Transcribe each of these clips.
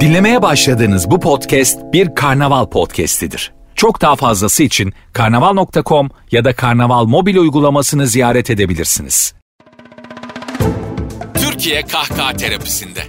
Dinlemeye başladığınız bu podcast bir karnaval podcastidir. Çok daha fazlası için karnaval.com ya da karnaval mobil uygulamasını ziyaret edebilirsiniz. Türkiye Kahkaha Terapisi'nde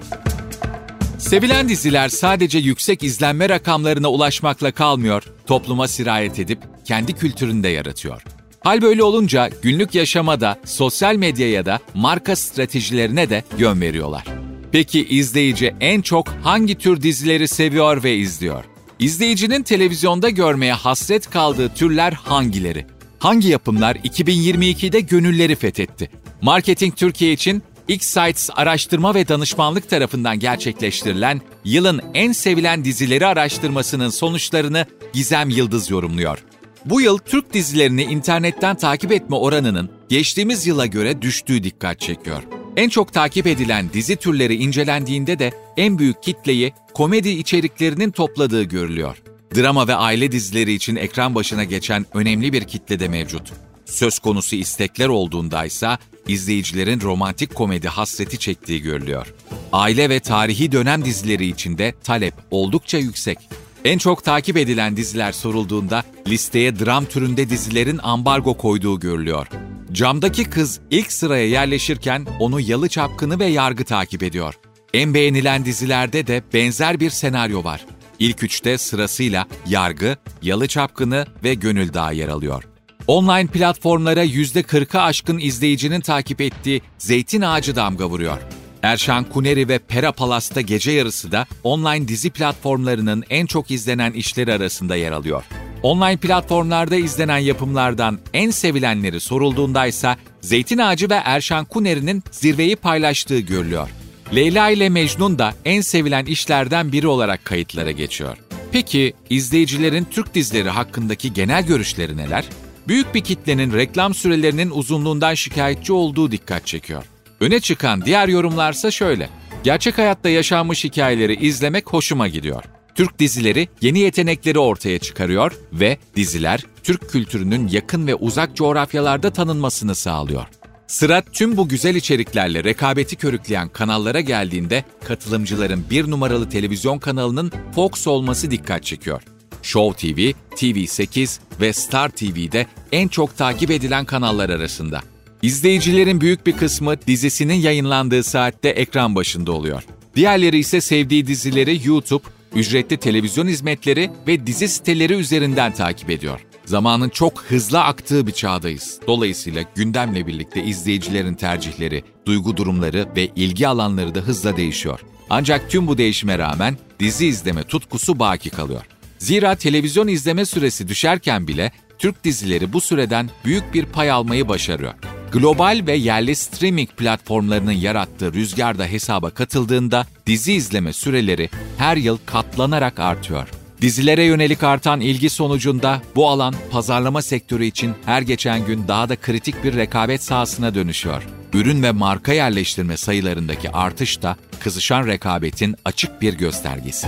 Sevilen diziler sadece yüksek izlenme rakamlarına ulaşmakla kalmıyor, topluma sirayet edip kendi kültüründe yaratıyor. Hal böyle olunca günlük yaşama sosyal medyaya da, marka stratejilerine de yön veriyorlar. Peki izleyici en çok hangi tür dizileri seviyor ve izliyor? İzleyicinin televizyonda görmeye hasret kaldığı türler hangileri? Hangi yapımlar 2022'de gönülleri fethetti? Marketing Türkiye için X-Sites araştırma ve danışmanlık tarafından gerçekleştirilen yılın en sevilen dizileri araştırmasının sonuçlarını Gizem Yıldız yorumluyor. Bu yıl Türk dizilerini internetten takip etme oranının geçtiğimiz yıla göre düştüğü dikkat çekiyor. En çok takip edilen dizi türleri incelendiğinde de en büyük kitleyi komedi içeriklerinin topladığı görülüyor. Drama ve aile dizileri için ekran başına geçen önemli bir kitle de mevcut. Söz konusu istekler olduğunda ise izleyicilerin romantik komedi hasreti çektiği görülüyor. Aile ve tarihi dönem dizileri için de talep oldukça yüksek. En çok takip edilen diziler sorulduğunda listeye dram türünde dizilerin ambargo koyduğu görülüyor. Camdaki kız ilk sıraya yerleşirken onu Yalı Çapkını ve Yargı takip ediyor. En beğenilen dizilerde de benzer bir senaryo var. İlk üçte sırasıyla Yargı, Yalı Çapkını ve Gönül Dağı yer alıyor. Online platformlara %40'a aşkın izleyicinin takip ettiği Zeytin Ağacı damga vuruyor. Erşan Kuneri ve Pera Palas'ta gece yarısı da online dizi platformlarının en çok izlenen işleri arasında yer alıyor. Online platformlarda izlenen yapımlardan en sevilenleri sorulduğunda ise Zeytin Ağacı ve Erşan Kuneri'nin zirveyi paylaştığı görülüyor. Leyla ile Mecnun da en sevilen işlerden biri olarak kayıtlara geçiyor. Peki izleyicilerin Türk dizileri hakkındaki genel görüşleri neler? Büyük bir kitlenin reklam sürelerinin uzunluğundan şikayetçi olduğu dikkat çekiyor. Öne çıkan diğer yorumlarsa şöyle. Gerçek hayatta yaşanmış hikayeleri izlemek hoşuma gidiyor. Türk dizileri yeni yetenekleri ortaya çıkarıyor ve diziler Türk kültürünün yakın ve uzak coğrafyalarda tanınmasını sağlıyor. Sıra tüm bu güzel içeriklerle rekabeti körükleyen kanallara geldiğinde katılımcıların bir numaralı televizyon kanalının Fox olması dikkat çekiyor. Show TV, TV8 ve Star TV'de en çok takip edilen kanallar arasında. İzleyicilerin büyük bir kısmı dizisinin yayınlandığı saatte ekran başında oluyor. Diğerleri ise sevdiği dizileri YouTube, ücretli televizyon hizmetleri ve dizi siteleri üzerinden takip ediyor. Zamanın çok hızlı aktığı bir çağdayız. Dolayısıyla gündemle birlikte izleyicilerin tercihleri, duygu durumları ve ilgi alanları da hızla değişiyor. Ancak tüm bu değişime rağmen dizi izleme tutkusu baki kalıyor. Zira televizyon izleme süresi düşerken bile Türk dizileri bu süreden büyük bir pay almayı başarıyor. Global ve yerli streaming platformlarının yarattığı rüzgarda hesaba katıldığında dizi izleme süreleri her yıl katlanarak artıyor. Dizilere yönelik artan ilgi sonucunda bu alan pazarlama sektörü için her geçen gün daha da kritik bir rekabet sahasına dönüşüyor. Ürün ve marka yerleştirme sayılarındaki artış da kızışan rekabetin açık bir göstergesi.